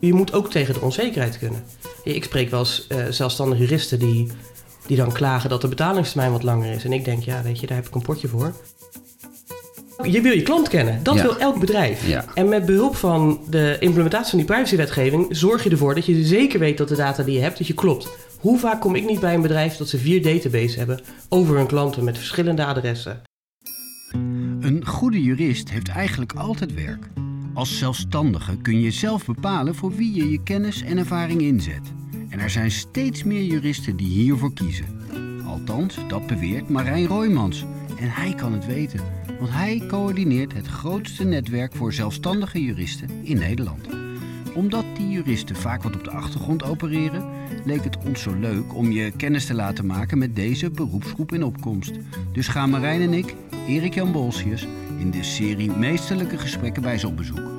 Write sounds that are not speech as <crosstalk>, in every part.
je moet ook tegen de onzekerheid kunnen. Ik spreek wel eens uh, zelfstandige juristen die, die dan klagen dat de betalingstermijn wat langer is. En ik denk, ja, weet je, daar heb ik een potje voor. Je wil je klant kennen. Dat wil elk bedrijf. Ja. En met behulp van de implementatie van die privacywetgeving zorg je ervoor dat je zeker weet dat de data die je hebt, dat je klopt. Hoe vaak kom ik niet bij een bedrijf dat ze vier databases hebben over hun klanten met verschillende adressen? Een goede jurist heeft eigenlijk altijd werk. Als zelfstandige kun je zelf bepalen voor wie je je kennis en ervaring inzet. En er zijn steeds meer juristen die hiervoor kiezen. Althans, dat beweert Marijn Roymans. En hij kan het weten, want hij coördineert het grootste netwerk voor zelfstandige juristen in Nederland. Omdat die juristen vaak wat op de achtergrond opereren, leek het ons zo leuk om je kennis te laten maken met deze beroepsgroep in opkomst. Dus gaan Marijn en ik, Erik Jan Bolsius, in de serie Meesterlijke Gesprekken bij ze op bezoek.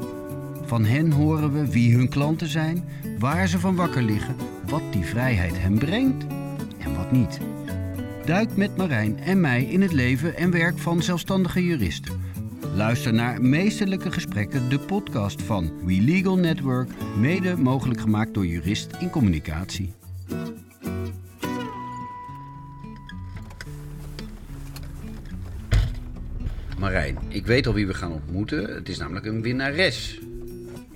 Van hen horen we wie hun klanten zijn, waar ze van wakker liggen, wat die vrijheid hen brengt en wat niet. Duik met Marijn en mij in het leven en werk van zelfstandige juristen. Luister naar Meesterlijke Gesprekken, de podcast van We Legal Network, mede mogelijk gemaakt door Jurist in Communicatie. Marijn, ik weet al wie we gaan ontmoeten. Het is namelijk een winnares.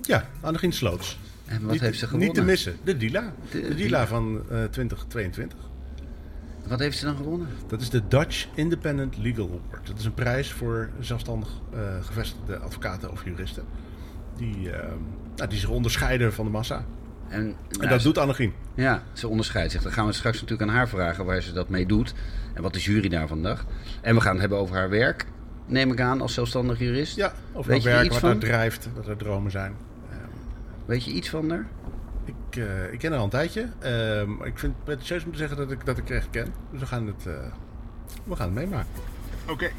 Ja, Annegien Sloots. En wat niet, heeft ze gewonnen? Niet te missen, de Dila. De- De, Dila van eh 2022. Wat heeft ze dan gewonnen? Dat is de Dutch Independent Legal Award. Dat is een prijs voor zelfstandig eh, gevestigde advocaten of juristen. Die, eh, nou, die zich onderscheiden van de massa. En, En nou, dat ze- doet Annegien. Ja, ze onderscheidt zich. Dan gaan we straks natuurlijk aan haar vragen waar ze dat mee doet. En wat de jury daarvan dacht. En we gaan het hebben over haar werk, neem ik aan, als zelfstandig jurist. Ja, over Weet er werk, iets wat van? haar drijft, wat haar dromen zijn. Ehm, Weet je iets van haar? ik, eh, ik ken haar al een tijdje. Ehm, ik vind het pretentieus om te zeggen dat ik, dat ik haar echt ken. Dus we gaan het, eh, we gaan het meemaken. Oké.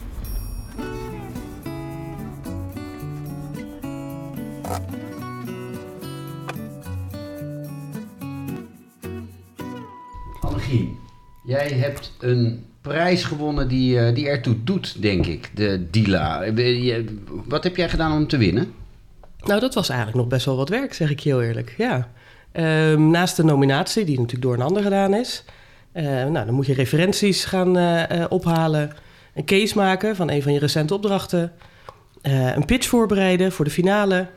Annegien, jij hebt een prijs gewonnen die, eh, die ertoe doet, denk ik. De Dila. Eh, Wat heb jij gedaan om te winnen? Nou, dat was eigenlijk nog best wel wat werk, zeg ik heel eerlijk. Ja. Ehm, naast de nominatie, die natuurlijk door een ander gedaan is, eh, nou, dan moet je referenties gaan ophalen, een case maken van een van je recente opdrachten, een pitch voorbereiden voor de finale,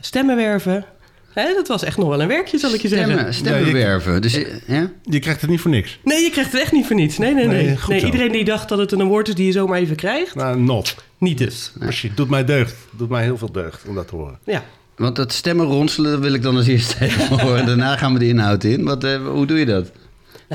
stemmen werven. Hè, dat was echt nog wel een werkje, zal ik je zeggen. Stemmen, stemmen Ja, je- werven. Dus, eh, ja? Je krijgt het niet voor niks. Nee, je krijgt het echt niet voor niets. Nee, nee, nee. Nee, nee, goed zo. iedereen die dacht dat het een award is die je zomaar even krijgt, Nou, not. niet dus. Shit, doet mij deugd. Doet mij heel veel deugd om dat te horen. Ja. Want dat stemmen ronselen wil ik dan als eerste even <laughs> horen. Daarna gaan we de inhoud in. Wat, eh, hoe doe je dat?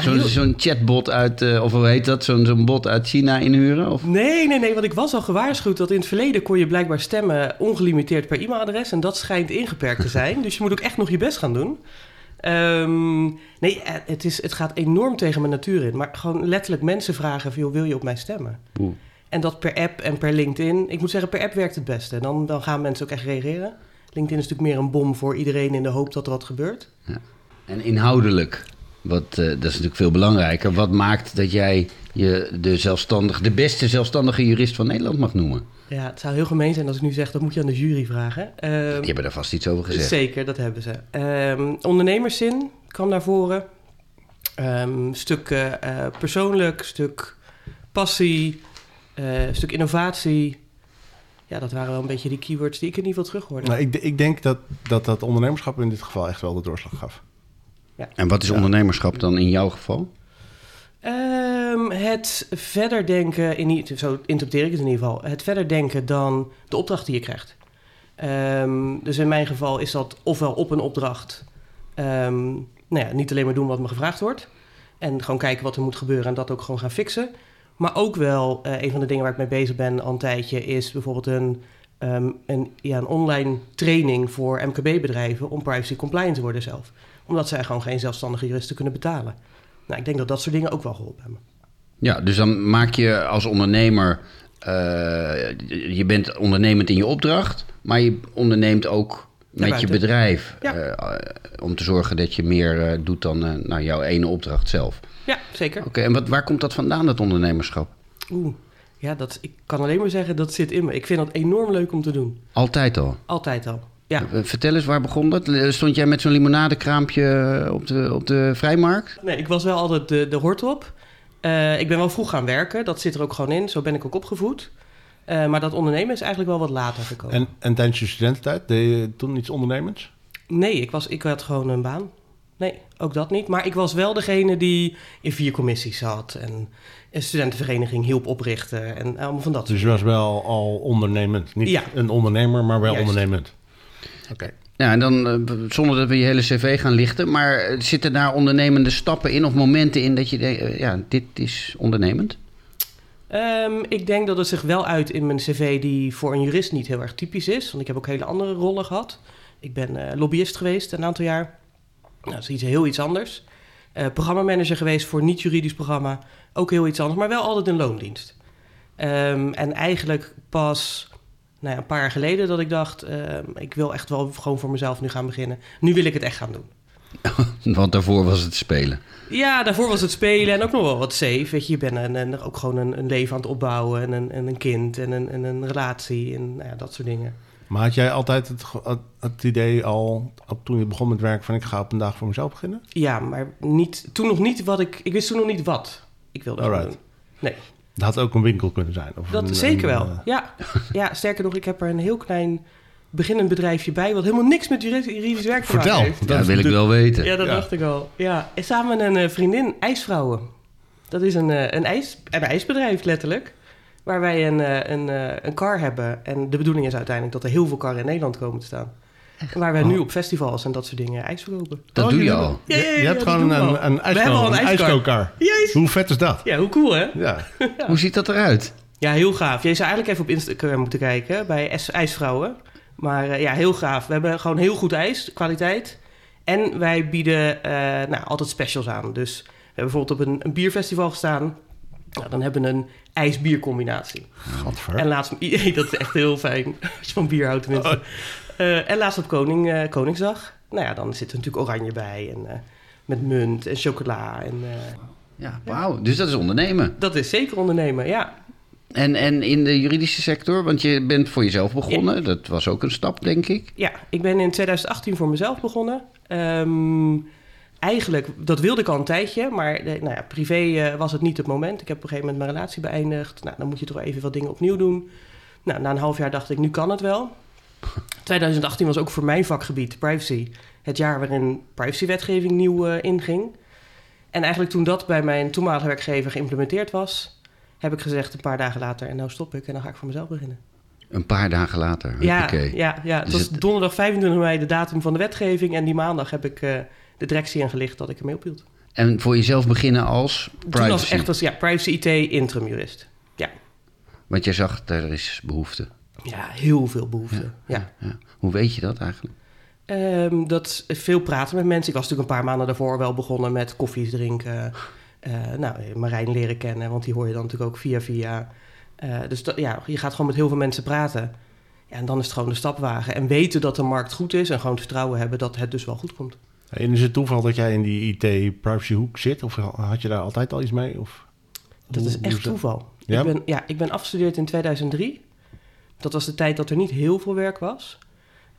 Nou, Zo'n chatbot uit, eh, of hoe heet dat? Zo'n zo'n bot uit China inhuren? Of? Nee, nee, nee, want ik was al gewaarschuwd dat in het verleden kon je blijkbaar stemmen ongelimiteerd per e-mailadres. En dat schijnt ingeperkt te zijn. <laughs> dus je moet ook echt nog je best gaan doen. Ehm, nee, eh, het, is, het gaat enorm tegen mijn natuur in. Maar gewoon letterlijk mensen vragen van, joh, wil je op mij stemmen? Oeh. En dat per app en per LinkedIn. Ik moet zeggen, per app werkt het beste. Dan, dan gaan mensen ook echt reageren. LinkedIn is natuurlijk meer een bom voor iedereen in de hoop dat er wat gebeurt. En inhoudelijk, wat, eh, dat is natuurlijk veel belangrijker. Wat maakt dat jij je de, zelfstandig, de beste zelfstandige jurist van Nederland mag noemen? Ja, het zou heel gemeen zijn als ik nu zeg, dat moet je aan de jury vragen. Ehm, Die hebben daar vast iets over gezegd. Zeker, dat hebben ze. Ehm, ondernemerszin kwam naar voren. Ehm, stuk eh, eh, persoonlijk, stuk passie, eh, stuk innovatie. Ja, dat waren wel een beetje die keywords die ik in ieder geval terug hoorde. Nou, ik, ik denk dat, dat dat ondernemerschap in dit geval echt wel de doorslag gaf. En wat is ondernemerschap dan in jouw geval? Ehm, het verder denken, in, zo interpreteer ik het in ieder geval, het verder denken dan de opdracht die je krijgt. Ehm, dus in mijn geval is dat ofwel op een opdracht, ehm, nou ja, niet alleen maar doen wat me gevraagd wordt, en gewoon kijken wat er moet gebeuren en dat ook gewoon gaan fixen. Maar ook wel, eh, een van de dingen waar ik mee bezig ben al een tijdje, is bijvoorbeeld een, een, ja, een online training voor MKB-bedrijven om privacy compliant te worden zelf. Omdat zij gewoon geen zelfstandige juristen kunnen betalen. Nou, ik denk dat dat soort dingen ook wel geholpen hebben. Ja, dus dan maak je als ondernemer... eh, je bent ondernemend in je opdracht, maar je onderneemt ook met je bedrijf. Ja. eh, om te zorgen dat je meer eh, doet dan nou, jouw ene opdracht zelf. Ja, zeker. Oké, en wat, waar komt dat vandaan, dat ondernemerschap? Oeh, ja, dat, ik kan alleen maar zeggen dat zit in me. Ik vind dat enorm leuk om te doen. Altijd al. Altijd al. Ja. Eh, Vertel eens, waar begon dat? Eh, Stond jij met zo'n limonadekraampje op de, op de vrijmarkt? Nee, ik was wel altijd de, de hort op. Eh, ik ben wel vroeg gaan werken, dat zit er ook gewoon in. Zo ben ik ook opgevoed. Eh, maar dat ondernemen is eigenlijk wel wat later gekomen. En, en tijdens je studententijd, deed je toen iets ondernemends? Nee, ik, was, ik had gewoon een baan. Nee, ook dat niet. Maar ik was wel degene die in vier commissies zat en een studentenvereniging hielp oprichten en allemaal van dat Dus je was wel al ondernemend. Niet Ja. een ondernemer, maar wel Juist. ondernemend. Oké. Ja, en dan, eh, zonder dat we je hele cv gaan lichten, maar eh, zitten daar ondernemende stappen in of momenten in dat je denkt, eh, ja, dit is ondernemend? Ehm, ik denk dat het zich wel uit in mijn cv die voor een jurist niet heel erg typisch is. Want ik heb ook hele andere rollen gehad. Ik ben eh, lobbyist geweest een aantal jaar. Nou, dat is iets heel iets anders. Eh programmamanager geweest voor een niet-juridisch programma. Ook heel iets anders, maar wel altijd in loondienst. Ehm, en eigenlijk pas nou ja, een paar jaar geleden dat ik dacht... ehm, ik wil echt wel gewoon voor mezelf nu gaan beginnen. Nu wil ik het echt gaan doen. <laughs> Want daarvoor was het spelen. Ja, daarvoor was het spelen en ook nog wel wat safe. Weet je, je bent een, een- ook gewoon een, een leven aan het opbouwen en een, en een kind en een, en een relatie en nou ja, dat soort dingen. Maar had jij altijd het, het, idee al, toen je begon met werken, van ik ga op een dag voor mezelf beginnen? Ja, maar niet, toen nog niet wat ik... Ik wist toen nog niet wat ik wilde Alright. doen. Nee, Dat had ook een winkel kunnen zijn. Of dat een- zeker een, wel. eh, Ja. ja, sterker nog, ik heb er een heel klein beginnend bedrijfje bij... wat helemaal niks met juri- juridisch werk te Vertel. maken heeft. Dat Dat wil ik wel weten. Ja, dat Ja. dacht ik al. Ja, en samen met een eh, vriendin, IJsvrouwen. Dat is een, eh, een, ijs, een ijsbedrijf, letterlijk. Waar wij een, eh, een, eh, een car hebben. En de bedoeling is uiteindelijk dat er heel veel karren in Nederland komen te staan. Waar wij nu op festivals en dat soort dingen ijs verkopen. Dat Oh, doe je jullie al. hebben- Ja, ja, je, ja, je ja, hebt gewoon een, een, We hebben al ijsko, een een. Hoe vet is dat? Ja, hoe cool hè? Ja. <laughs> Hoe ziet dat eruit? Ja, heel gaaf. Je zou eigenlijk even op Instagram moeten kijken bij IJsvrouwen. Maar eh, ja, heel gaaf. We hebben gewoon heel goed ijs, kwaliteit. En wij bieden eh, nou, altijd specials aan. Dus we hebben bijvoorbeeld op een, een bierfestival gestaan. Nou, dan hebben we een ijs-biercombinatie. Gadver. En laatst... Nee, <laughs> dat is echt heel fijn. Als je van bier houdt tenminste. Eh, en laatst op Koning, eh, Koningsdag. Nou ja, dan zit er natuurlijk oranje bij. En eh, met munt en chocola. En, Ja, wauw. Dus dat is ondernemen. dat is zeker ondernemen, ja. En, en in de juridische sector, want je bent voor jezelf begonnen. Dat was ook een stap, denk ik. Ja, ik ben in 2018 voor mezelf begonnen. Ehm, eigenlijk, dat wilde ik al een tijdje, maar nou ja, privé was het niet het moment. Ik heb op een gegeven moment mijn relatie beëindigd. Nou, dan moet je toch even wat dingen opnieuw doen. Nou, na een half jaar dacht ik, nu kan het wel. 2018 was ook voor mijn vakgebied, privacy, het jaar waarin privacywetgeving nieuw eh, inging. En eigenlijk toen dat bij mijn toenmalige werkgever geïmplementeerd was, heb ik gezegd een paar dagen later, en nou stop ik en dan ga ik voor mezelf beginnen. Een paar dagen later. Ja, ja, ja, het Dus was het- donderdag 25 mei de datum van de wetgeving. En die maandag heb ik eh, de directie ingelicht dat ik ermee ophield. En voor jezelf beginnen als Toen privacy. was echt als ja, privacy IT interim jurist. Ja, Want jij zag, er is behoefte. Ja heel veel behoefte. Ja. Ja. Hoe weet je dat eigenlijk? Ehm, dat is veel praten met mensen. Ik was natuurlijk een paar maanden daarvoor wel begonnen met koffies drinken. Eh, nou, Marijn leren kennen, want die hoor je dan natuurlijk ook via via. Eh, dus dat, ja, je gaat gewoon met heel veel mensen praten. Ja, en dan is het gewoon de stap wagen. En weten dat de markt goed is en gewoon vertrouwen hebben dat het dus wel goed komt. En is het toeval dat jij in die IT-privacyhoek zit? Of had je daar altijd al iets mee? Of Dat hoe- is echt toeval. Ja? Ik, ben, ja, ik ben afgestudeerd in 2003. Dat was de tijd dat er niet heel veel werk was.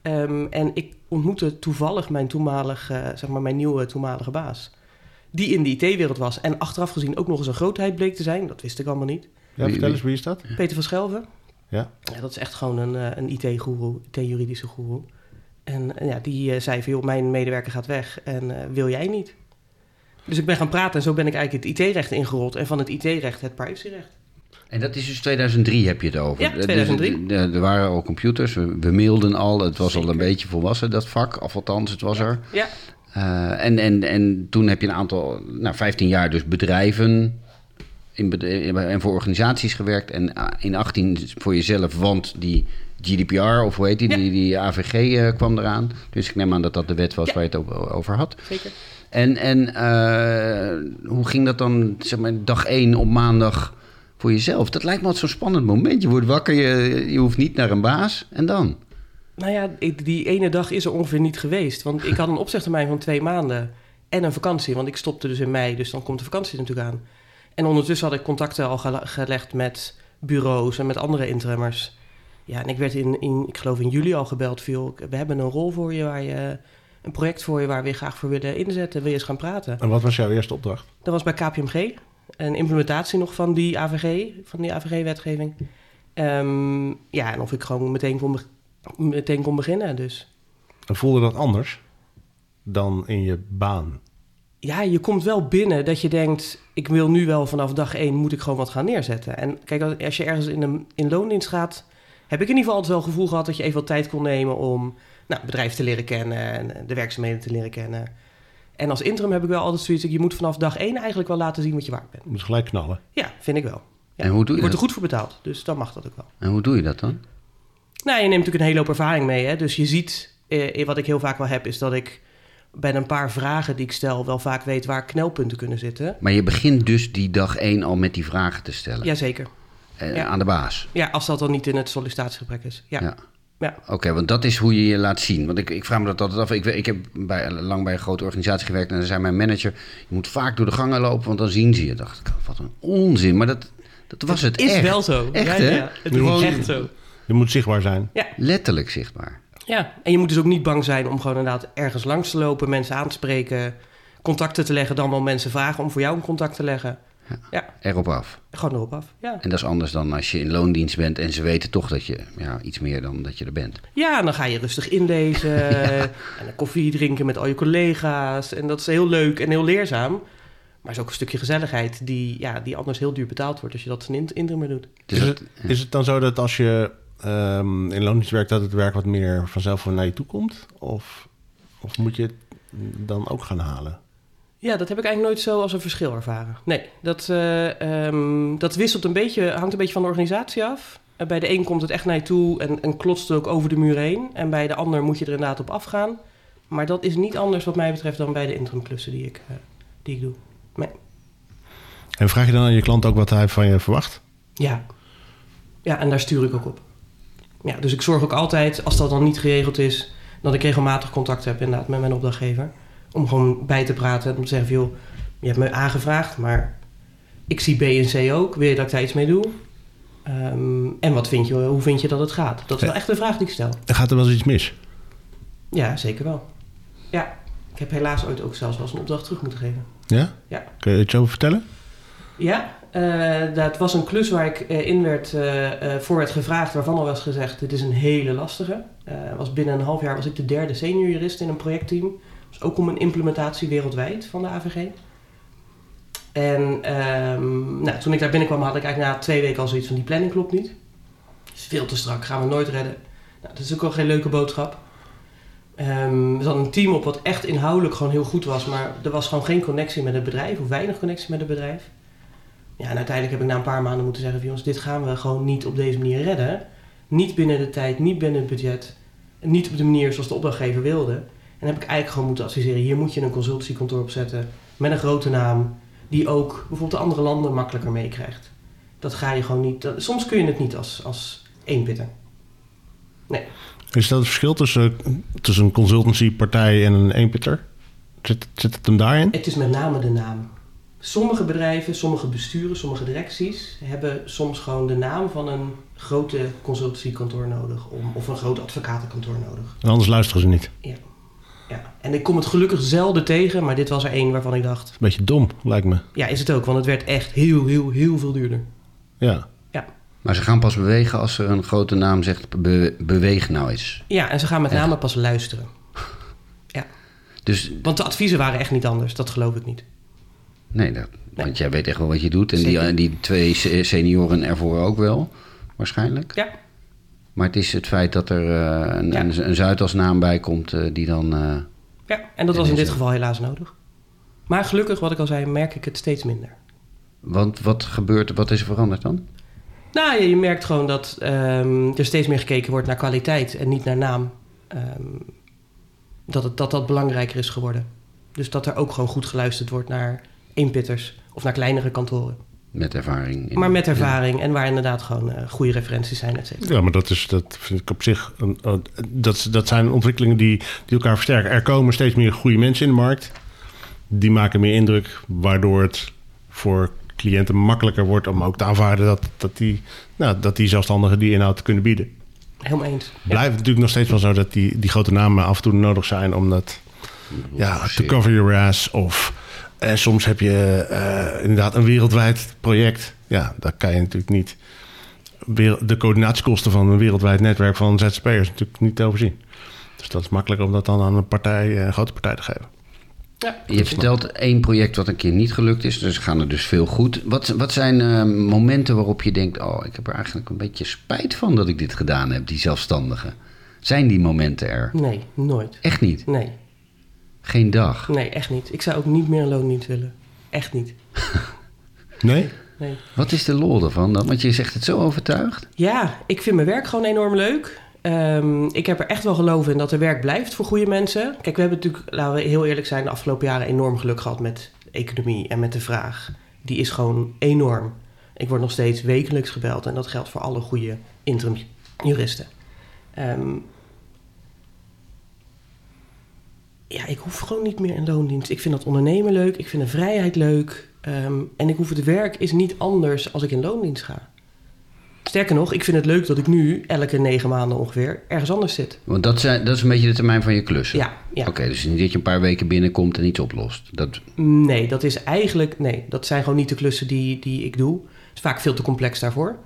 Ehm, en ik ontmoette toevallig mijn toenmalige, eh, zeg maar mijn nieuwe toenmalige baas. Die in de IT-wereld was. En achteraf gezien ook nog eens een grootheid bleek te zijn. Dat wist ik allemaal niet. Ja, vertel eens, wie is dat? Peter van Schelven. Ja. Ja, dat is echt gewoon een, eh, een IT-goeroe, IT-juridische goeroe. En eh, ja, die zei van, joh, mijn medewerker gaat weg en eh, wil jij niet? Dus ik ben gaan praten en zo ben ik eigenlijk het IT-recht ingerold. En van het IT-recht het privacyrecht. En dat is dus 2003 heb je het over. Ja, Dus, 2003. eh, er waren al computers, we, we mailden al. Het was al een beetje volwassen, dat vak. Of althans, het was er. Ja, Eh, en, en, en toen heb je een aantal, nou 15 jaar dus bedrijven in, bed- en voor organisaties gewerkt. En in 18 voor jezelf, want die GDPR of hoe heet die, Ja. die, die AVG eh, kwam eraan. Dus ik neem aan dat dat de wet was Ja. waar je het over, had. zeker. En, en eh, hoe ging dat dan, zeg maar, dag één op maandag voor jezelf? Dat lijkt me altijd zo'n spannend moment. Je wordt wakker, je, je hoeft niet naar een baas en dan? Nou ja, die ene dag is er ongeveer niet geweest. Want ik had een opzegtermijn van twee maanden en een vakantie. Want ik stopte dus in mei, dus dan komt de vakantie natuurlijk aan. En ondertussen had ik contacten al gele- gelegd met bureaus en met andere interimmers. Ja, en ik werd in, in, ik geloof in juli al gebeld. Viel, we hebben een rol voor je waar je, een project voor je waar we je graag voor willen inzetten. Wil je eens gaan praten? En wat was jouw eerste opdracht? Dat was bij KPMG. Een implementatie nog van die AVG, van die AVG-wetgeving. Ehm, ja, en of ik gewoon meteen kon, meteen kon beginnen. Dus En voelde dat anders dan in je baan? ja, je komt wel binnen dat je denkt... ik wil nu wel vanaf dag één moet ik gewoon wat gaan neerzetten. En kijk, als- als je ergens in, een, in loondienst gaat... heb ik in ieder geval altijd wel het gevoel gehad... dat je even wat tijd kon nemen om nou, het bedrijf te leren kennen... en de werkzaamheden te leren kennen. En als interim heb ik wel altijd zoiets... je moet vanaf dag één eigenlijk wel laten zien wat je waard bent. Je moet gelijk knallen. Ja, vind ik wel. Ja. En hoe doe je je wordt er goed voor betaald, dus dan mag dat ook wel. En hoe doe je dat dan? Nou, je neemt natuurlijk een hele hoop ervaring mee. Hè? Dus je ziet, eh, wat ik heel vaak wel heb, is dat ik bij een paar vragen die ik stel wel vaak weet waar knelpunten kunnen zitten. Maar je begint dus die dag één al met die vragen te stellen. Jazeker. Eh, ja. Aan de baas. Ja, als dat dan niet in het sollicitatiegebrek is. Ja. Ja. Ja. Oké, want dat is hoe je je laat zien. Want ik, ik vraag me dat altijd af. Ik, ik heb bij, lang bij een grote organisatie gewerkt en dan zei mijn manager... je moet vaak door de gangen lopen, want dan zien ze je. dacht ik, wat een onzin. Maar dat, dat was het is echt. wel zo. Echt, ja, hè? Ja, het is Gewoon- echt zo. Je moet zichtbaar zijn. Letterlijk zichtbaar. Ja, en je moet dus ook niet bang zijn om gewoon inderdaad ergens langs te lopen, mensen aan te spreken, contacten te leggen, dan wel mensen vragen om voor jou een contact te leggen. Erop af. Gewoon erop af. Ja, En dat is anders dan als je in loondienst bent... en ze weten toch dat je ja, iets meer dan dat je er bent. ja en dan ga je rustig inlezen <laughs> en een koffie drinken met al je collega's. En dat is heel leuk en heel leerzaam. Maar het is ook een stukje gezelligheid die, ja, die anders heel duur betaald wordt als je dat in interim doet. Dus is, dat- het, is het dan zo dat als je ehm, in loondienst werkt... dat het werk wat meer vanzelf naar je toe komt? Of, of moet je het dan ook gaan halen? Ja, dat heb ik eigenlijk nooit zo als een verschil ervaren. Nee, dat, eh, ehm, dat wisselt een beetje, hangt een beetje van de organisatie af. Eh, bij de een komt het echt naar je toe en, en klotst het ook over de muur heen. En bij de ander moet je er inderdaad op afgaan. Maar dat is niet anders wat mij betreft dan bij de interimklussen die ik, eh, die ik doe. En vraag je dan aan je klant ook wat hij van je verwacht? Ja. ja, en daar stuur ik ook op. Ja, dus ik zorg ook altijd, als dat dan niet geregeld is... dat ik regelmatig contact heb inderdaad met mijn opdrachtgever. Om gewoon bij te praten en om te zeggen... joh, je hebt me aangevraagd, maar ik zie B en C ook. Wil je dat ik daar iets mee doe? Ehm, en wat vind je, hoe vind je dat het gaat? Dat is wel echt een vraag die ik stel. Gaat er wel eens iets mis? Ja, zeker wel. Ja, ik heb helaas ooit ook zelfs wel eens een opdracht terug moeten geven. Ja? Ja. Kun je er iets over vertellen? Ja, eh, dat was een klus waar ik eh, in werd, eh, voor werd gevraagd, waarvan al was gezegd, dit is een hele lastige. Was binnen een half jaar was ik de derde senior jurist in een projectteam. Ook om een implementatie wereldwijd van de AVG. En ehm, nou, toen ik daar binnenkwam had ik eigenlijk na twee weken al zoiets van, die planning klopt niet. is veel te strak, gaan we nooit redden. Nou, dat is ook wel geen leuke boodschap. Ehm we hadden een team op wat echt inhoudelijk gewoon heel goed was, maar er was gewoon geen connectie met het bedrijf, of weinig connectie met het bedrijf. Ja, en uiteindelijk heb ik na een paar maanden moeten zeggen: jongens, dit gaan we gewoon niet op deze manier redden. Niet binnen de tijd, niet binnen het budget. Niet op de manier zoals de opdrachtgever wilde. En heb ik eigenlijk gewoon moeten adviseren: hier moet je een consultancykantoor opzetten. Met een grote naam. Die ook bijvoorbeeld de andere landen makkelijker meekrijgt. Dat ga je gewoon niet. dat- soms kun je het niet als, als eenpitter. Is dat het verschil tussen, tussen een consultancypartij en een eenpitter? Zit, zit het hem daarin? Het is met name de naam. Sommige bedrijven, sommige besturen, sommige directies hebben soms gewoon de naam van een grote consultancykantoor nodig. Om, of een groot advocatenkantoor nodig. En anders luisteren ze niet. Ja. En ik kom het gelukkig zelden tegen, maar dit was er één waarvan ik dacht... Een beetje dom, lijkt me. Ja, is het ook, want het werd echt heel, heel, heel veel duurder. Ja. Maar ze gaan pas bewegen als er een grote naam zegt... Be- beweeg nou eens. Ja, en ze gaan met Echt? name pas luisteren. Dus Want de adviezen waren echt niet anders, dat geloof ik niet. nee, dat, want jij weet echt wel wat je doet. En die, Zeker. die twee se- senioren ervoor ook wel, waarschijnlijk. Ja. Maar het is het feit dat er eh, een, Ja. een, bij komt... eh, die dan... eh, Ja, en dat was in dit geval helaas nodig. Maar gelukkig, wat ik al zei, merk ik het steeds minder. want wat gebeurt Wat is er veranderd dan? Nou, ja, je merkt gewoon dat ehm, er steeds meer gekeken wordt naar kwaliteit en niet naar naam. Ehm, dat, het, dat dat belangrijker is geworden. Dus dat er ook gewoon goed geluisterd wordt naar eenpitters of naar kleinere kantoren. Met ervaring. in- Maar met ervaring en waar inderdaad gewoon eh, goede referenties zijn, et cetera. Ja, maar dat, is, dat vind ik op zich... Een, een- dat, dat zijn ontwikkelingen die, die elkaar versterken. Er komen steeds meer goede mensen in de markt. Die maken meer indruk, waardoor het voor cliënten makkelijker wordt... om ook te aanvaarden dat, dat, die, nou, dat die zelfstandigen die inhoud kunnen bieden. Helemaal eens. Ja. Blijft natuurlijk nog steeds wel zo dat die, die grote namen af en toe nodig zijn om dat ja, te cover your ass. Of en soms heb je eh, inderdaad een wereldwijd project. Ja, daar kan je natuurlijk niet. De coördinatiekosten van een wereldwijd netwerk van ZZP'ers natuurlijk niet te overzien. Dus dat is makkelijk om dat dan aan een partij, eh, een grote partij te geven. Ja, Je vertelt één project wat een keer niet gelukt is, dus gaan er dus veel goed. Wat, wat zijn eh, momenten waarop je denkt: Oh, ik heb er eigenlijk een beetje spijt van dat ik dit gedaan heb, die zelfstandige? Zijn die momenten er? Nee, nooit. Echt niet. Nee, Geen dag. nee, echt niet. Ik zou ook niet meer een loondienst willen. Echt niet. <laughs> Nee? Nee. Wat is de lol ervan dan? Want je zegt het zo overtuigd. Ja, ik vind mijn werk gewoon enorm leuk. Ehm, ik heb er echt wel geloof in dat er werk blijft voor goede mensen. Kijk, we hebben natuurlijk, laten we heel eerlijk zijn, de afgelopen jaren enorm geluk gehad met de economie en met de vraag. Die is gewoon enorm. Ik word nog steeds wekelijks gebeld en dat geldt voor alle goede interim juristen. Ehm, ja, ik hoef gewoon niet meer in loondienst. Ik vind dat ondernemen leuk, ik vind de vrijheid leuk. Ehm, en ik hoef het werk is niet anders als ik in loondienst ga. Sterker nog, ik vind het leuk dat ik nu elke negen maanden ongeveer ergens anders zit. Want dat, zijn, dat is een beetje de termijn van je klussen. Ja, ja. Oké, dus niet dat je een paar weken binnenkomt en iets oplost. Dat, Nee, dat is eigenlijk. Nee, dat zijn gewoon niet de klussen die, die ik doe. Het is vaak veel te complex daarvoor.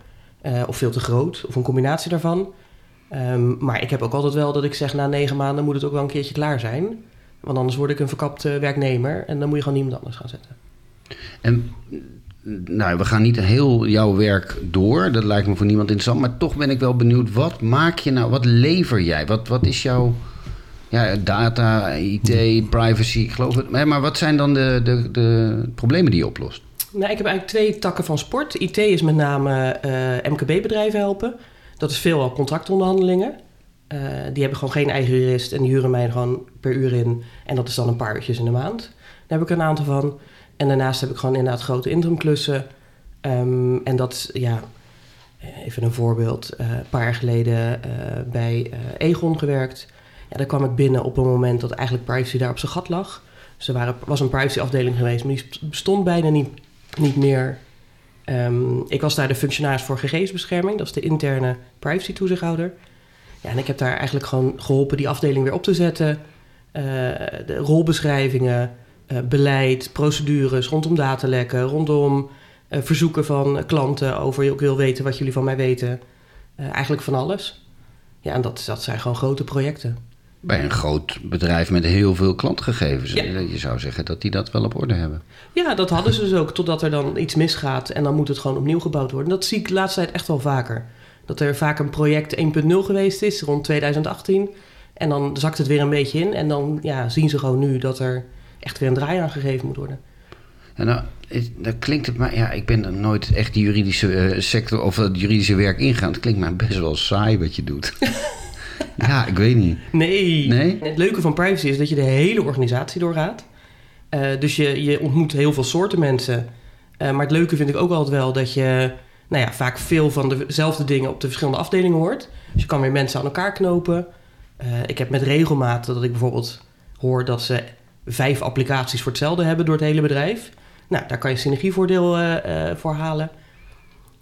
Eh, of veel te groot, of een combinatie daarvan. Ehm, maar ik heb ook altijd wel dat ik zeg: na negen maanden moet het ook wel een keertje klaar zijn. Want anders word ik een verkapte werknemer en dan moet je gewoon niemand anders gaan zetten. En nou, we gaan niet heel jouw werk door. Dat lijkt me voor niemand interessant. Maar toch ben ik wel benieuwd. Wat maak je nou? Wat lever jij? Wat, wat is jouw ja, data, IT, privacy? Ik geloof het. Maar maar wat zijn dan de, de, de problemen die je oplost? Nou, ik heb eigenlijk twee takken van sport. IT is met name eh, MKB-bedrijven helpen. Dat is veelal contractonderhandelingen. Eh, die hebben gewoon geen eigen jurist en die huren mij gewoon per uur in. En dat is dan een paar uurtjes in de maand. Daar heb ik een aantal van. En daarnaast heb ik gewoon inderdaad grote interimklussen. Ehm, en dat, ja, even een voorbeeld. Eh, een paar jaar geleden eh, bij Egon gewerkt. Ja, daar kwam ik binnen op een moment dat eigenlijk privacy daar op zijn gat lag. Dus er waren, was een privacyafdeling geweest, maar die bestond bijna niet, niet meer. Ehm, ik was daar de functionaris voor gegevensbescherming. Dat is de interne privacy toezichthouder. Ja, en ik heb daar eigenlijk gewoon geholpen die afdeling weer op te zetten. Eh, de rolbeschrijvingen, eh, beleid, procedures rondom datalekken, rondom eh, verzoeken van klanten over ik wil weten wat jullie van mij weten. Eigenlijk van alles. Ja, en dat, dat zijn gewoon grote projecten. Bij een groot bedrijf met heel veel klantgegevens. Ja. Je zou zeggen dat die dat wel op orde hebben. Ja, dat hadden ze dus ook, totdat er dan iets misgaat en dan moet het gewoon opnieuw gebouwd worden. Dat zie ik de laatste tijd echt wel vaker. Dat er vaak een project 1.0 geweest is, rond 2018. En dan zakt het weer een beetje in en dan ja, zien ze gewoon nu dat er echt weer een draai aan gegeven moet worden. En nou, dan klinkt het maar... Ja, ik ben er nooit echt die juridische eh, sector of het juridische werk ingegaan. Het klinkt mij best wel saai wat je doet. <laughs> ja, ik weet niet. Nee. Nee? Het leuke van privacy is dat je de hele organisatie doorgaat. Eh, dus je, je ontmoet heel veel soorten mensen. Eh, maar het leuke vind ik ook altijd wel dat je nou ja, vaak veel van dezelfde dingen op de verschillende afdelingen hoort. Dus je kan weer mensen aan elkaar knopen. Eh, ik heb met regelmaat dat ik bijvoorbeeld hoor dat ze vijf applicaties voor hetzelfde hebben door het hele bedrijf. Nou, daar kan je synergievoordeel eh, eh, voor halen.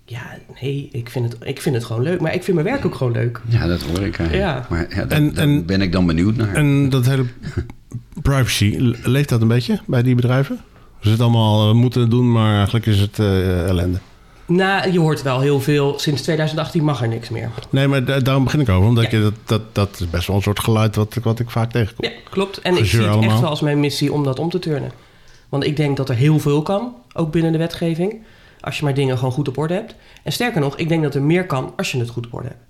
Ja, nee, ik vind, het, ik vind het gewoon leuk. Maar ik vind mijn werk ook gewoon leuk. Ja, dat hoor ik eigenlijk. Ja. Maar ja, daar, En- daar en- ben ik dan benieuwd naar. En dat hele <laughs> privacy, le- leeft dat een beetje bij die bedrijven? Ze het allemaal moeten doen, maar eigenlijk is het eh, ellende. Nou, je hoort wel heel veel. Sinds 2018 mag er niks meer. Nee, maar da- daarom begin ik over. Omdat Ja. je dat, dat, dat is best wel een soort geluid wat, ik- wat ik vaak tegenkom. Ja, klopt. En ik zie het echt wel als mijn missie om dat om te turnen. Want ik denk dat er heel veel kan, ook binnen de wetgeving. Als je maar dingen gewoon goed op orde hebt. En sterker nog, ik denk dat er meer kan als je het goed op orde hebt.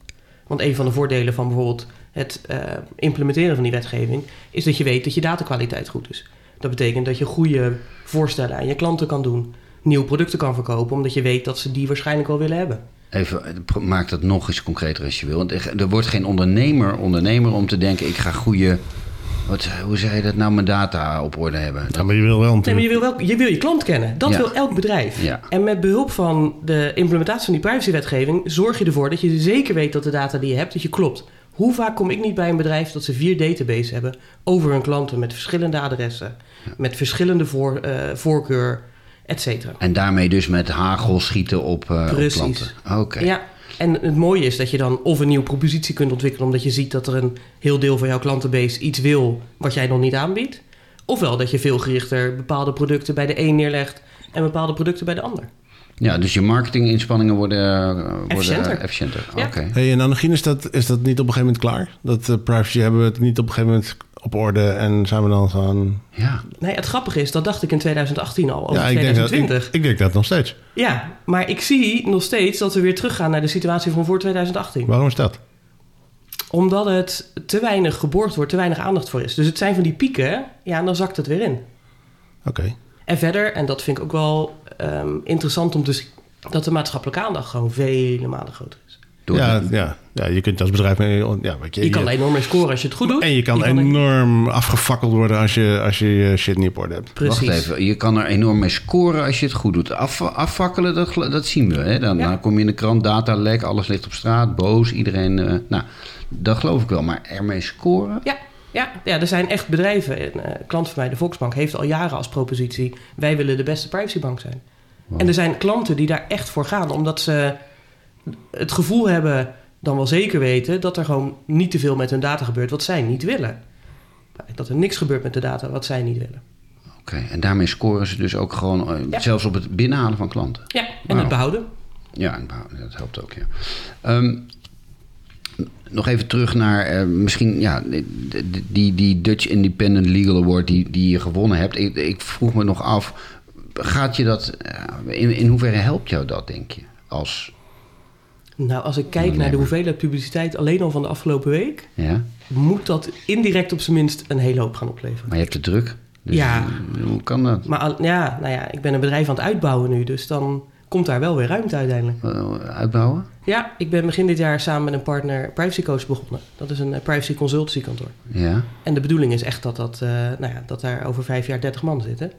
Want een van de voordelen van bijvoorbeeld het eh, implementeren van die wetgeving... is dat je weet dat je datakwaliteit goed is. Dat betekent dat je goede voorstellen aan je klanten kan doen. Nieuwe producten kan verkopen, omdat je weet dat ze die waarschijnlijk wel willen hebben. Even, eh, maak dat nog eens concreter als je wil. Want er wordt geen ondernemer ondernemer om te denken... ik ga goede... Wat, hoe zei je dat nou? Mijn data op orde hebben. Ja, maar je wil wel Nee, maar je wil, wel, je wil je klant kennen. Dat Ja. wil elk bedrijf. Ja. En met behulp van de implementatie van die privacywetgeving... zorg je ervoor dat je zeker weet dat de data die je hebt, dat je klopt. Hoe vaak kom ik niet bij een bedrijf dat ze vier databases hebben... over hun klanten met verschillende adressen... met verschillende voor, eh, voorkeur, et cetera. En daarmee dus met hagel schieten op, eh, op Precies. klanten. Oké. Ja, En het mooie is dat je dan of een nieuwe propositie kunt ontwikkelen... omdat je ziet dat er een heel deel van jouw klantenbase iets wil... wat jij nog niet aanbiedt. Ofwel dat je veel gerichter bepaalde producten bij de een neerlegt... en bepaalde producten bij de ander. Ja, dus je marketinginspanningen worden, eh, worden Efficiënter. efficiënter. Ja. Hey, en Annegien, is dat, is dat niet op een gegeven moment klaar? Dat eh, privacy hebben we het niet op een gegeven moment op orde en zijn we dan gewoon... Ja. Nee, het grappige is, dat dacht ik in 2018 al, over ja, ik denk, dat, 2020. ik, ik denk dat nog steeds. Ja, maar ik zie nog steeds dat we weer teruggaan naar de situatie van voor 2018. Waarom is dat? Omdat het te weinig geborgd wordt, te weinig aandacht voor is. Dus het zijn van die pieken, ja, en dan zakt het weer in. Oké. En verder, en dat vind ik ook wel ehm, interessant om te zien, dat de maatschappelijke aandacht gewoon vele malen groter is. Door Ja, de- ja, ja, je kunt als bedrijf... mee- Ja, weet je, Je kan enorm mee scoren als je het goed doet. en je kan Je kan- enorm afgefakkeld worden als je, als je je shit niet op orde hebt. Precies. Wacht even, je kan er enorm mee scoren als je het goed doet. Af, afvakkelen, dat, dat zien we. Hè? Dan, Ja. dan kom je in de krant, datalek, alles ligt op straat, boos, iedereen... eh, nou, dat geloof ik wel, maar ermee scoren? Ja, ja, ja, er zijn echt bedrijven. Een eh, klant van mij, de Volksbank, heeft al jaren als propositie... wij willen de beste privacybank zijn. Wow. En er zijn klanten die daar echt voor gaan... omdat ze het gevoel hebben, dan wel zeker weten... dat er gewoon niet te veel met hun data gebeurt wat zij niet willen. Dat er niks gebeurt met de data wat zij niet willen. Oké, en daarmee scoren ze dus ook gewoon, eh, Ja. zelfs op het binnenhalen van klanten? Ja, en het behouden. Ja, en behouden, dat helpt ook, ja. Ehm, nog even terug naar eh, misschien ja, die, die, die Dutch Independent Legal Award die, die je gewonnen hebt. Ik, ik vroeg me nog af, gaat je dat, eh, in, in hoeverre helpt jou dat, denk je? Als, Nou, als ik kijk naar de hoeveelheid publiciteit alleen al van de afgelopen week... ja? moet dat indirect op zijn minst een hele hoop gaan opleveren. Maar je hebt het druk. Dus Ja. Hoe kan dat? Maar ja, nou ja, ik ben een bedrijf aan het uitbouwen nu, dus dan komt daar wel weer ruimte uiteindelijk. Eh, Uitbouwen? Ja, ik ben begin dit jaar samen met een partner Privacy Coach begonnen. Dat is een eh, privacy consultancy kantoor. Ja. En de bedoeling is echt dat, dat, eh, nou ja, dat daar over vijf jaar 30 man zitten.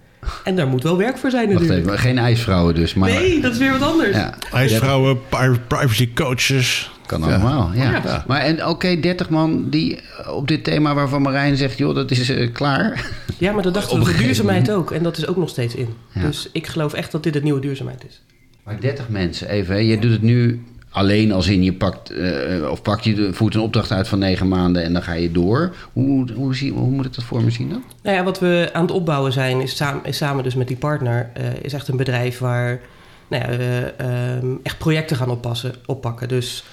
En daar moet wel werk voor zijn Wacht natuurlijk. even, geen ijsvrouwen dus. Maar, Nee, dat is weer wat anders. Ja, IJsvrouwen, pri- privacy coaches. kan allemaal. Ja. Ja. Maar en oké, 30 man die eh, op dit thema waarvan Marijn zegt, joh, dat is eh, klaar. Ja, maar dat dachten Op we voor duurzaamheid moment. ook. En dat is ook nog steeds in. Ja. Dus ik geloof echt dat dit het nieuwe duurzaamheid is. Maar 30 mensen, even. Hè. Je doet het nu alleen als in je pakt, eh, of pakt je, voert een opdracht uit van negen maanden en dan ga je door. Hoe, hoe, zie, hoe moet ik dat voor me zien dan? Nou ja, wat we aan het opbouwen zijn, is samen, dus met die partner, eh, is echt een bedrijf waar nou ja, we ehm, echt projecten gaan oppassen, oppakken. Dus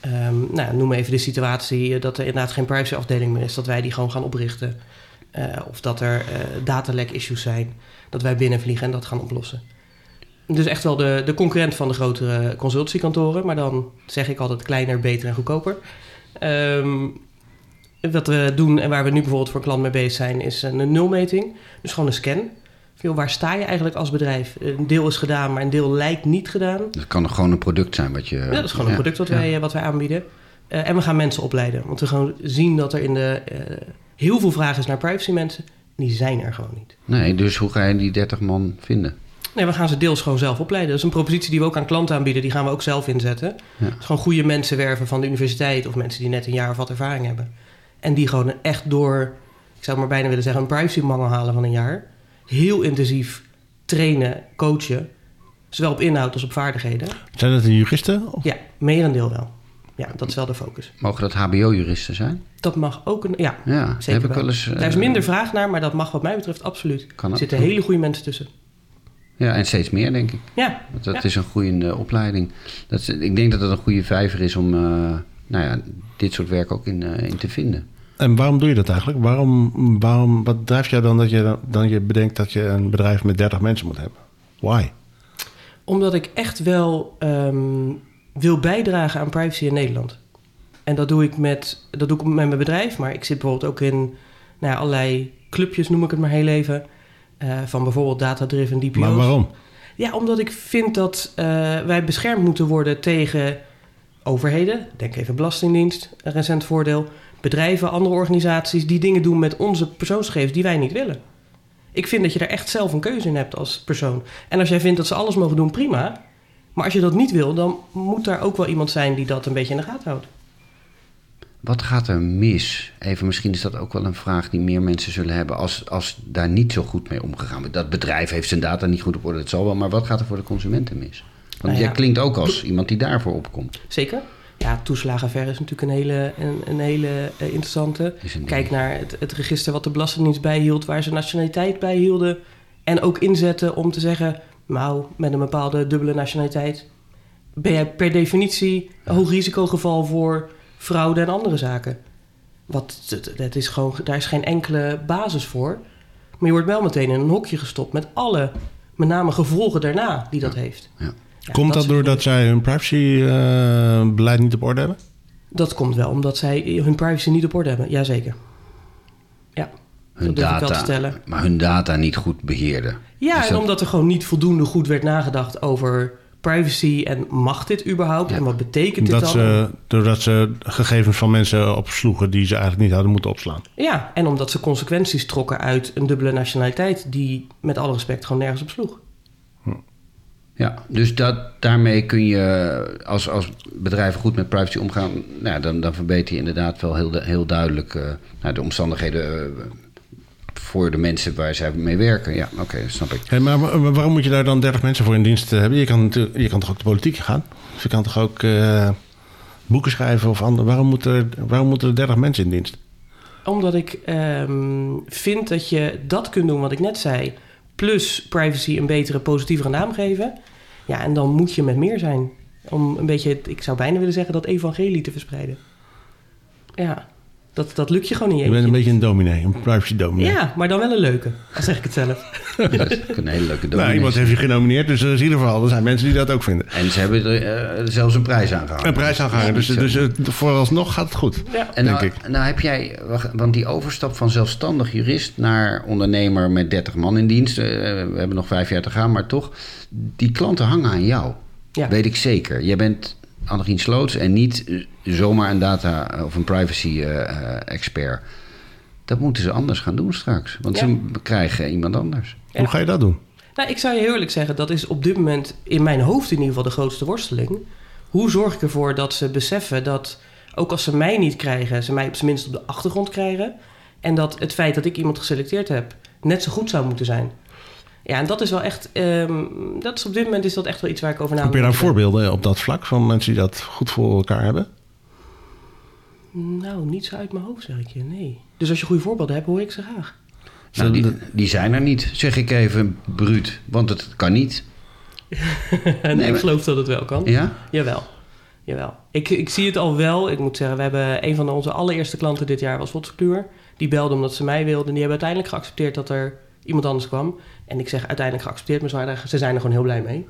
ehm, nou, noem even de situatie dat er inderdaad geen privacyafdeling meer is, dat wij die gewoon gaan oprichten. Eh, of dat er eh datalek-issues zijn, dat wij binnenvliegen en dat gaan oplossen. Dus echt wel de, de concurrent van de grotere consultancykantoren, maar dan zeg ik altijd kleiner, beter en goedkoper. Ehm, wat we doen en waar we nu bijvoorbeeld voor een klant mee bezig zijn, is een nulmeting. Dus gewoon een scan. Waar sta je eigenlijk als bedrijf? Een deel is gedaan, maar een deel lijkt niet gedaan. Dat kan gewoon een product zijn wat je... Ja, dat is gewoon een product wat, wij, eh, wat wij aanbieden. Eh, en we gaan mensen opleiden. Want we gewoon zien dat er in de eh, heel veel vragen is naar privacy mensen. Die zijn er gewoon niet. Nee, dus hoe ga je die 30 man vinden? Nee, we gaan ze deels gewoon zelf opleiden. Dat is een propositie die we ook aan klanten aanbieden. Die gaan we ook zelf inzetten. Ja. Dus gewoon goede mensen werven van de universiteit... of mensen die net een jaar of wat ervaring hebben. En die gewoon echt door, ik zou maar bijna willen zeggen... een privacymangel halen van een jaar. Heel intensief trainen, coachen. Zowel op inhoud als op vaardigheden. Zijn dat de juristen? Of- Ja, merendeel wel. Ja, dat is wel de focus. Mogen dat hbo-juristen zijn? Dat mag ook een... Ja, Ja, zeker heb ik wel. eens... eh, Daar is minder vraag naar, maar dat mag wat mij betreft absoluut. Kan Er zitten hele goede mensen tussen. Ja, en steeds meer, denk ik. Ja, Want dat Ja. is een goede eh, opleiding. Dat is, ik denk dat het een goede vijver is om eh, nou ja, dit soort werk ook in, eh, in te vinden. En waarom doe je dat eigenlijk? Waarom, waarom, wat drijft jou dan dat je, dan je bedenkt dat je een bedrijf met 30 mensen moet hebben? Why? Omdat ik echt wel ehm, wil bijdragen aan privacy in Nederland. En dat doe ik met, dat doe ik met mijn bedrijf, maar ik zit bijvoorbeeld ook in nou ja, allerlei clubjes, noem ik het maar heel even. Eh, van bijvoorbeeld data-driven DPO's. Maar waarom? Ja, omdat ik vind dat eh, wij beschermd moeten worden tegen overheden. Denk even Belastingdienst, een recent voordeel. Bedrijven, andere organisaties die dingen doen met onze persoonsgegevens die wij niet willen. Ik vind dat je daar echt zelf een keuze in hebt als persoon. En als jij vindt dat ze alles mogen doen, prima. Maar als je dat niet wil, dan moet daar ook wel iemand zijn die dat een beetje in de gaten houdt. Wat gaat er mis? Even, misschien is dat ook wel een vraag die meer mensen zullen hebben als, als daar niet zo goed mee omgegaan wordt. Dat bedrijf heeft zijn data niet goed op orde, dat zal wel, maar wat gaat er voor de consumenten mis? Want Nou jij klinkt ook als iemand die daarvoor opkomt. Zeker. Ja, toeslagenaffaire is natuurlijk een hele, een, een hele eh, interessante. Een Kijk naar het, het register wat de Belastingdienst bijhield, waar ze nationaliteit bijhielden. En ook inzetten om te zeggen, nou, met een bepaalde dubbele nationaliteit ben jij per definitie een hoog risicogeval voor fraude en andere zaken. Wat, dat- dat is gewoon, daar is geen enkele basis voor. Maar je wordt wel meteen in een hokje gestopt met alle, met name gevolgen daarna die dat heeft. Ja. Ja, Komt dat doordat zij hun privacybeleid niet op orde hebben? Dat komt wel omdat zij hun privacy niet op orde hebben. Jazeker. Ja, Hun dat durf ik wel te data, stellen. maar hun data niet goed beheerden. Ja, en dat- omdat er gewoon niet voldoende goed werd nagedacht over privacy en mag dit überhaupt en wat betekent dit Dat dan? ze, doordat ze gegevens van mensen opsloegen die ze eigenlijk niet hadden moeten opslaan. Ja, en omdat ze consequenties trokken uit een dubbele nationaliteit die met alle respect gewoon nergens op sloeg. Ja, dus dat, daarmee kun je als, als bedrijven goed met privacy omgaan, nou, dan, dan verbeter je inderdaad wel heel, heel duidelijk eh, nou, de omstandigheden eh, voor de mensen waar zij mee werken. Ja, oké, snap ik. Hey, maar wa- waarom moet je daar dan 30 mensen voor in dienst eh, hebben? Je kan, natuurlijk- je kan toch ook de politiek gaan? Dus je kan toch ook eh, boeken schrijven of andere. Waarom, moet er, waarom moeten er 30 mensen in dienst? Omdat ik ehm, vind dat je dat kunt doen wat ik net zei, plus privacy een betere, positievere naam geven. Ja, en dan moet je met meer zijn. Om een beetje, ik zou bijna willen zeggen, dat evangelie te verspreiden. Ja, dat, dat lukt je gewoon niet Je eentje. bent een beetje een dominee, een privacy dominee. Ja, maar dan wel een leuke, al zeg ik het zelf. Dat is ook een hele leuke Nou, dominee. iemand heeft je genomineerd, dus er is in ieder geval, er zijn mensen die dat ook vinden. En ze hebben er eh, zelfs een prijs aan gehangen. Een prijs aangehangen, dus, dus eh, vooralsnog gaat het goed. Ja. En denk nou, ik. nou heb jij, want die overstap van zelfstandig jurist naar ondernemer met 30 man in dienst, eh, we hebben nog vijf jaar te gaan, maar toch, die klanten hangen aan jou. Ja. Weet ik zeker. Jij bent Annegien Sloots en niet zomaar een data of een privacy eh, eh, expert. Dat moeten ze anders gaan doen straks, want Ja. ze krijgen iemand anders. Ja. Hoe ga je dat doen? Nou, ik zou je heel eerlijk zeggen, dat is op dit moment in mijn hoofd in ieder geval de grootste worsteling. Hoe zorg ik ervoor dat ze beseffen dat, ook als ze mij niet krijgen, ze mij op zijn minst op de achtergrond krijgen. En dat het feit dat ik iemand geselecteerd heb, net zo goed zou moeten zijn. Ja, en dat is wel echt, ehm, dat is op dit moment is dat echt wel iets waar ik over na Heb je daar voorbeelden op dat vlak van mensen die dat goed voor elkaar hebben? Nou, niet zo uit mijn hoofd zeg ik je, nee. Dus als je goede voorbeelden hebt, hoor ik ze graag. Nou, die, die zijn er niet, zeg ik even bruut, want het kan niet. <laughs> nee, ik geloof dat het wel kan. Ja? Jawel. Jawel. Ik, ik zie het al wel. Ik moet zeggen, we hebben een van onze allereerste klanten dit jaar was Wotskluur. Die belde omdat ze mij wilden. Die hebben uiteindelijk geaccepteerd dat er iemand anders kwam. En ik zeg uiteindelijk geaccepteerd, maar ze zijn er gewoon heel blij mee.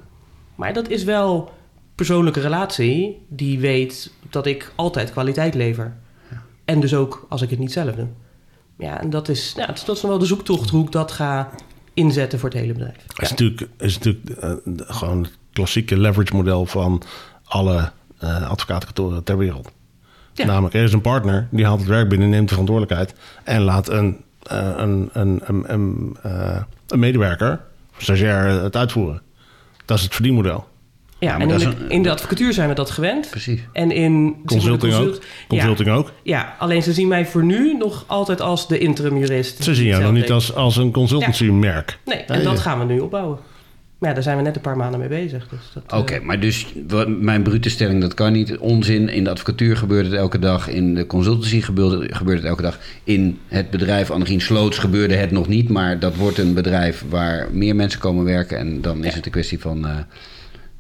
Maar dat is wel persoonlijke relatie die weet dat ik altijd kwaliteit lever. En dus ook als ik het niet zelf doe. Ja, en dat is, ja, dat is- nog wel de zoektocht hoe ik dat ga inzetten voor het hele bedrijf. Het is natuurlijk, is natuurlijk eh, gewoon het klassieke leverage model van alle eh advocatenkantoren ter wereld. Ja. Namelijk, er is een partner die haalt het werk binnen, neemt de verantwoordelijkheid en laat een, eh, een, een, een, een, een medewerker, stagiair, het uitvoeren. Dat is het verdienmodel. Ja, maar en in dat de, is een- in de advocatuur zijn we dat gewend. Precies. En in Consulting ook. Consulting ook. Ja, ja, alleen ze zien mij voor nu nog altijd als de interim jurist. Ze zien jou nog niet als, als een consultancy-merk. Nee, en Nee, dat ja. gaan we nu opbouwen. Maar ja, daar zijn we net een paar maanden mee bezig. Dus dat, eh, Oké, maar dus wat- mijn brute stelling, dat kan niet. Onzin. In de advocatuur gebeurt het elke dag. In de consultancy gebeurt, gebeurt het elke dag. In het bedrijf Annegien Sloots gebeurde het nog niet. Maar dat wordt een bedrijf waar meer mensen komen werken. En dan is het een kwestie van eh, ja,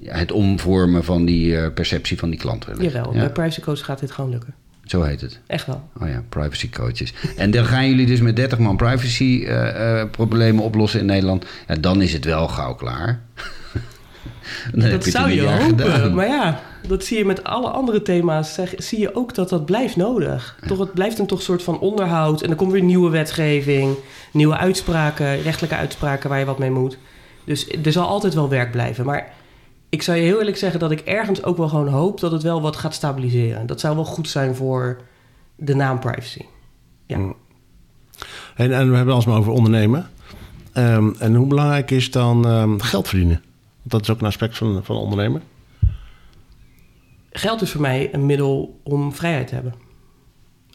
het omvormen van die eh, perceptie van die klant. Jawel, Ja, bij Privacy Coach gaat dit gewoon lukken. zo heet het. Echt wel. Oh ja, privacy coaches. En dan gaan jullie dus met 30 man privacy eh, eh, problemen oplossen in Nederland. Ja, dan is het wel gauw klaar. <laughs> Dan heb dat je zou je hopen. gedaan. Maar ja, dat zie je met alle andere thema's. Zeg, zie je ook dat dat blijft nodig. Toch, het blijft een toch soort van onderhoud. En er komt weer nieuwe wetgeving. Nieuwe uitspraken, rechtelijke uitspraken waar je wat mee moet. Dus er zal altijd wel werk blijven. Maar ik zou je heel eerlijk zeggen dat ik ergens ook wel gewoon hoop... dat het wel wat gaat stabiliseren. Dat zou wel goed zijn voor de naam privacy. Ja. Mm. En, en we hebben het alsmaar over ondernemen. Ehm, en hoe belangrijk is dan ehm, geld verdienen? Want dat is ook een aspect van, van ondernemen. Geld is voor mij een middel om vrijheid te hebben.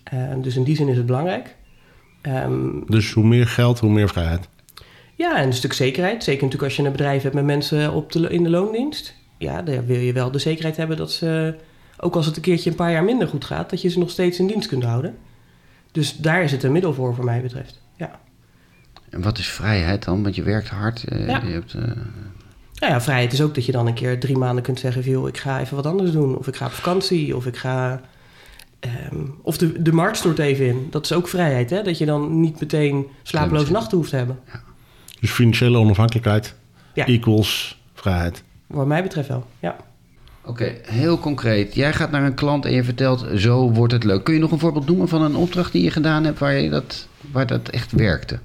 Eh, dus in die zin is het belangrijk. Ehm, Dus hoe meer geld, hoe meer vrijheid. Ja, en een stuk zekerheid. Zeker natuurlijk als je een bedrijf hebt met mensen op de, in de loondienst. ja, daar wil je wel de zekerheid hebben dat ze, ook als het een keertje een paar jaar minder goed gaat, dat je ze nog steeds in dienst kunt houden. Dus daar is het een middel voor, voor mij betreft. Ja. En wat is vrijheid dan? Want je werkt hard. eh, Ja. je hebt, eh, Nou ja, vrijheid is ook dat je dan een keer drie maanden kunt zeggen... Van, joh, ik ga even wat anders doen. Of ik ga op vakantie. Of ik ga... ehm, of de, de markt stort even in. Dat is ook vrijheid, hè? Dat je dan niet meteen slapeloze nachten hoeft te hebben. Dus financiële onafhankelijkheid Ja. equals vrijheid. Wat mij betreft wel, ja. Oké, heel concreet. Jij gaat naar een klant en je vertelt, zo wordt het leuk. Kun je nog een voorbeeld noemen van een opdracht die je gedaan hebt waar, je dat, waar dat echt werkte?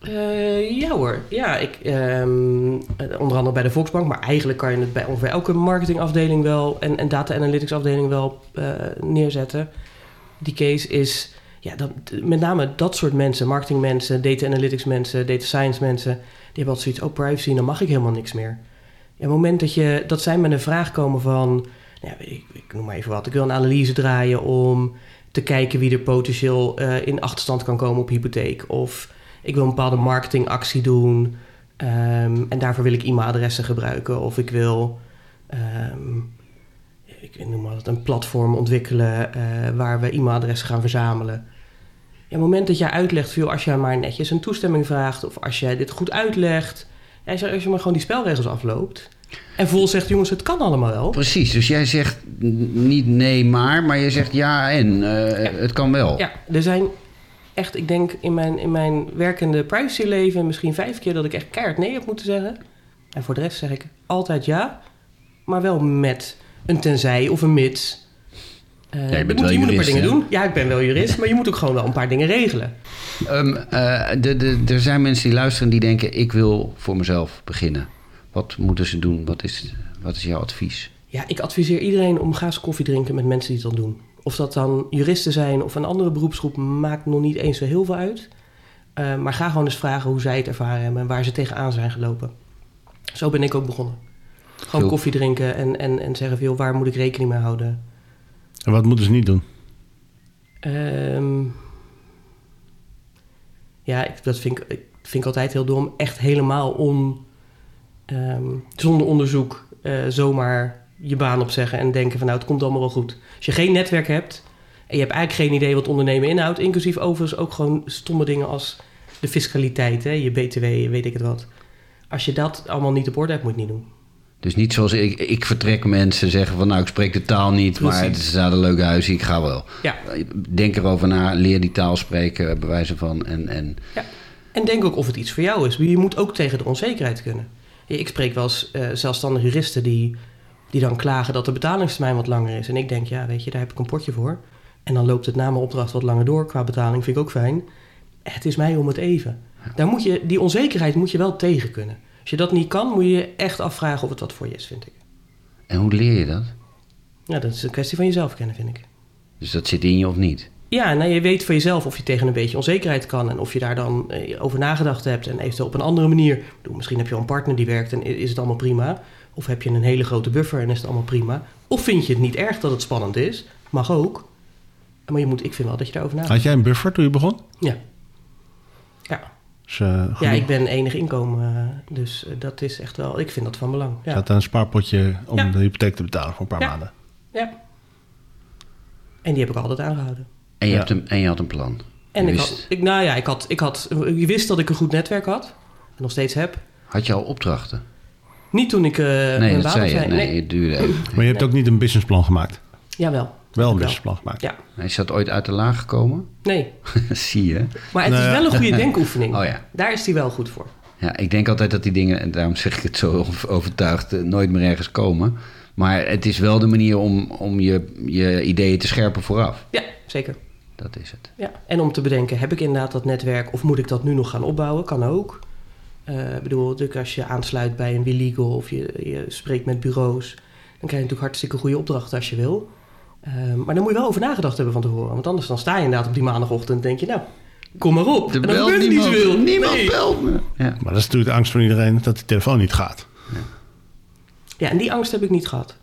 Eh, ja hoor, ja. Ik, ehm, eh, onder andere bij de Volksbank, maar eigenlijk kan je het bij ongeveer elke marketingafdeling wel en, en data analytics afdeling wel eh, neerzetten. Die case is, ja, dat, met name dat soort mensen, marketingmensen, data analytics mensen, data science mensen, die hebben altijd zoiets, oh privacy, dan mag ik helemaal niks meer. Op het moment dat, je, dat zij met een vraag komen van, nou, ik, ik noem maar even wat, ik wil een analyse draaien om te kijken wie er potentieel eh, in achterstand kan komen op hypotheek. Of ik wil een bepaalde marketingactie doen ehm, en daarvoor wil ik e-mailadressen gebruiken. Of ik wil, ehm, ik noem maar wat, een platform ontwikkelen eh, waar we e-mailadressen gaan verzamelen. Het moment dat jij uitlegt, veel als jij maar netjes een toestemming vraagt of als jij dit goed uitlegt, als je- als je maar gewoon die spelregels afloopt en vol zegt, jongens, het kan allemaal wel. Precies, dus jij zegt niet nee maar, maar je zegt ja en eh, het kan wel. Ja, er zijn echt, ik denk in mijn, in mijn werkende privacyleven misschien vijf keer dat ik echt keihard nee heb moeten zeggen. En voor de rest zeg ik altijd ja, maar wel met een tenzij of een mits. Eh, Ja, je bent moet, wel moet een paar jurist, dingen hè? doen. Ja, ik ben wel jurist, maar je moet ook gewoon wel een paar dingen regelen. Ehm, eh, de, de, er zijn mensen die luisteren die denken, ik wil voor mezelf beginnen. Wat moeten ze doen? Wat is, wat is jouw advies? Ja, ik adviseer iedereen om ga eens koffie drinken met mensen die het dan doen. Of dat dan juristen zijn of een andere beroepsgroep, maakt nog niet eens zo heel veel uit. Eh, maar ga gewoon eens vragen hoe zij het ervaren hebben en waar ze tegenaan zijn gelopen. Zo ben ik ook begonnen. Gewoon koffie drinken en, en, en zeggen joh, waar moet ik rekening mee houden? En wat moeten ze niet doen? Ehm, ja, ik, dat vind ik, ik vind ik altijd heel dom. Echt helemaal on, ehm, zonder onderzoek eh, zomaar je baan opzeggen en denken van nou, het komt allemaal wel goed. Als je geen netwerk hebt en je hebt eigenlijk geen idee wat ondernemen inhoudt, inclusief overigens ook gewoon stomme dingen als de fiscaliteit, hè, je btw, weet ik het wat. Als je dat allemaal niet op orde hebt, moet je het niet doen. Dus niet zoals ik, ik vertrek mensen zeggen van nou ik spreek de taal niet, maar het staat een leuk huis, ik ga wel. Ja, Denk erover na, leer die taal spreken, bewijzen van en, en Ja. En denk ook of het iets voor jou is. Je moet ook tegen de onzekerheid kunnen. Ik spreek wel eens eh, zelfstandige juristen die, die dan klagen dat de betalingstermijn wat langer is. En ik denk, ja, weet je, daar heb ik een potje voor. En dan loopt het na mijn opdracht wat langer door qua betaling, vind ik ook fijn. Het is mij om het even. Daar moet je, die onzekerheid moet je wel tegen kunnen. Als je dat niet kan, moet je je echt afvragen of het wat voor je is, vind ik. En hoe leer je dat? Ja, dat is een kwestie van jezelf kennen, vind ik. Dus dat zit in je of niet? Ja, nou, je weet van jezelf of je tegen een beetje onzekerheid kan en of je daar dan eh, over nagedacht hebt en eventueel op een andere manier. Misschien heb je wel een partner die werkt en is het allemaal prima. Of heb je een hele grote buffer en is het allemaal prima. Of vind je het niet erg dat het spannend is? Mag ook. Maar je moet, ik vind wel dat je daarover nadenkt. Had jij een buffer toen je begon? Ja. Ja. Dus, eh, ja, ik ben enig inkomen, eh, dus eh, dat is echt wel, ik vind dat van belang. Ja. Zat een spaarpotje om Ja. de hypotheek te betalen voor een paar Ja. maanden. ja. En die heb ik altijd aangehouden. En je, Ja. hebt, een, en je had een plan. En Je ik wist- had, ik, nou ja, ik had, ik had, je wist dat ik een goed netwerk had. En nog steeds heb. Had je al opdrachten? Niet toen ik eh nee, mijn dat baan zei je. Nee, Nee. het duurde even. Maar je hebt ook niet een businessplan gemaakt. Jawel. Wel een gemaakt. Ja. Is dat ooit uit de laag gekomen? Nee. <laughs> Zie je. Maar het Nou is ja. wel een goede denkoefening. Oh ja. Daar is die wel goed voor. Ja, ik denk altijd dat die dingen, en daarom zeg ik het zo overtuigd, eh, nooit meer ergens komen. Maar het is wel de manier om, om je, je ideeën te scherpen vooraf. Ja, zeker. Dat is het. Ja. En om te bedenken, heb ik inderdaad dat netwerk of moet ik dat nu nog gaan opbouwen? Kan ook. Eh, ik bedoel, natuurlijk als je aansluit bij een WeLegal of je, je spreekt met bureaus, dan krijg je natuurlijk hartstikke goede opdrachten als je wil. Eh, maar dan moet je wel over nagedacht hebben van tevoren. Want anders dan sta je inderdaad op die maandagochtend en denk je, nou, kom maar op. Er en dan gebeurt er niet niemand. zoveel. Niemand Nee. belt me. Ja. Maar dat is natuurlijk de angst van iedereen dat die telefoon niet gaat. Ja, en die angst heb ik niet gehad.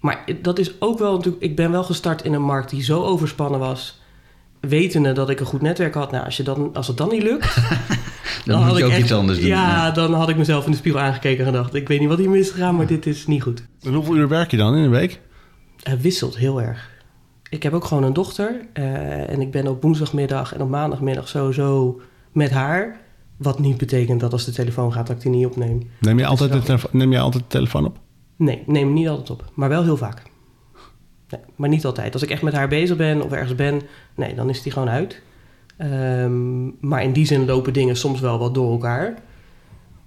Maar dat is ook wel natuurlijk... Ik ben wel gestart in een markt die zo overspannen was. wetende dat ik een goed netwerk had. Nou, als, je dan, als het dan niet lukt... <laughs> Dan, moet had je ik ook echt- iets anders doen. Ja, dan had ik mezelf in de spiegel aangekeken en gedacht... ik weet niet wat hier misgegaan, maar dit is niet goed. En hoeveel uur werk je dan in een week? Het wisselt heel erg. Ik heb ook gewoon een dochter. eh, en ik ben op woensdagmiddag en op maandagmiddag sowieso met haar. Wat niet betekent dat als de telefoon gaat, dat ik die niet opneem. Neem je altijd de, telefo- neem je altijd de telefoon op? Nee, neem hem niet altijd op. Maar wel heel vaak. Nee, maar niet altijd. Als ik echt met haar bezig ben of ergens ben, nee, dan is die gewoon uit. Ehm, maar in die zin lopen dingen soms wel wat door elkaar.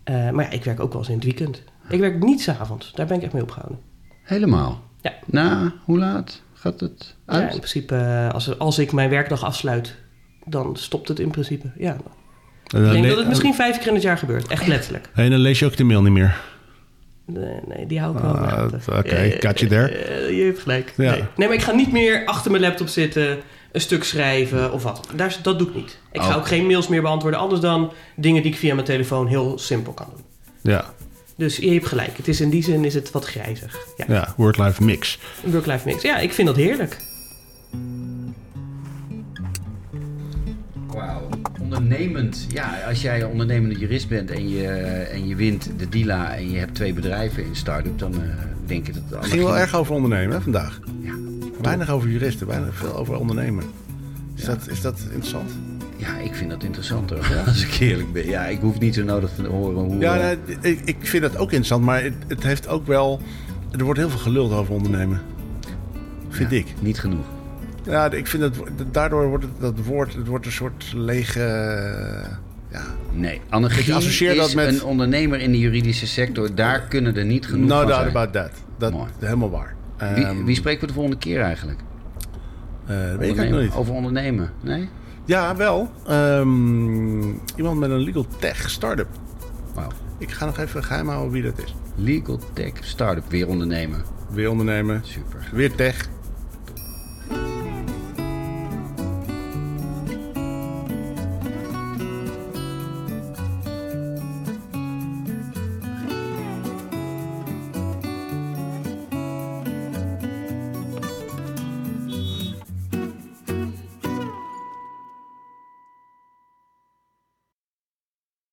Eh, maar ja, ik werk ook wel eens in het weekend. Ik werk niet s'avonds. Daar ben ik echt mee opgehouden. Helemaal. Ja. Na, hoe laat gaat het Ja, uit? in principe, eh, als, als ik mijn werkdag afsluit, dan stopt het in principe. Ja. En Ik denk dat het misschien vijf keer in het jaar gebeurt. Echt letterlijk. En dan lees je ook de mail niet meer. Nee, nee die hou ik wel. Ah, oké, got you there. je hebt gelijk. Ja. Nee. nee, maar ik ga niet meer achter mijn laptop zitten, een stuk schrijven of wat. Daar, dat doe ik niet. Ik ga Oh. ook geen mails meer beantwoorden, anders dan dingen die ik via mijn telefoon heel simpel kan doen. Ja, Dus je hebt gelijk. Het is in die zin is het wat grijzig. Ja, ja work-life mix. een work-life mix. Ja, ik vind dat heerlijk. Wauw. Ondernemend. Ja, als jij ondernemende jurist bent en je, en je wint de DILA en je hebt twee bedrijven in start-up, dan eh, denk ik dat het Het ging wel erg over ondernemen hè, vandaag. Ja. Weinig over juristen, weinig veel over ondernemen. Is, Ja. dat, is dat interessant? Ja, ik vind dat interessant hoor. <laughs> Als ik eerlijk ben. Ja, ik hoef niet zo nodig te horen hoe... Ja, eh, nee, ik, ik vind dat ook interessant, maar het, het heeft ook wel... Er wordt heel veel geluld over ondernemen. Vind ja, ik. Niet genoeg. Ja, ik vind dat... Daardoor wordt het, dat woord... Het wordt een soort lege... eh, Ja, Nee, Annegie Ik associeer is dat met- een ondernemer in de juridische sector. Daar kunnen er niet genoeg no van doubt zijn. about that. Dat helemaal waar. Wie, Ehm, wie spreken we de volgende keer eigenlijk? dat weet ik nog niet. Over ondernemen, nee? Ja, wel. Ehm, iemand met een legal tech startup. Wauw. Ik ga nog even geheim houden wie dat is. Legal tech startup, weer ondernemen. Weer ondernemen, Super. weer tech.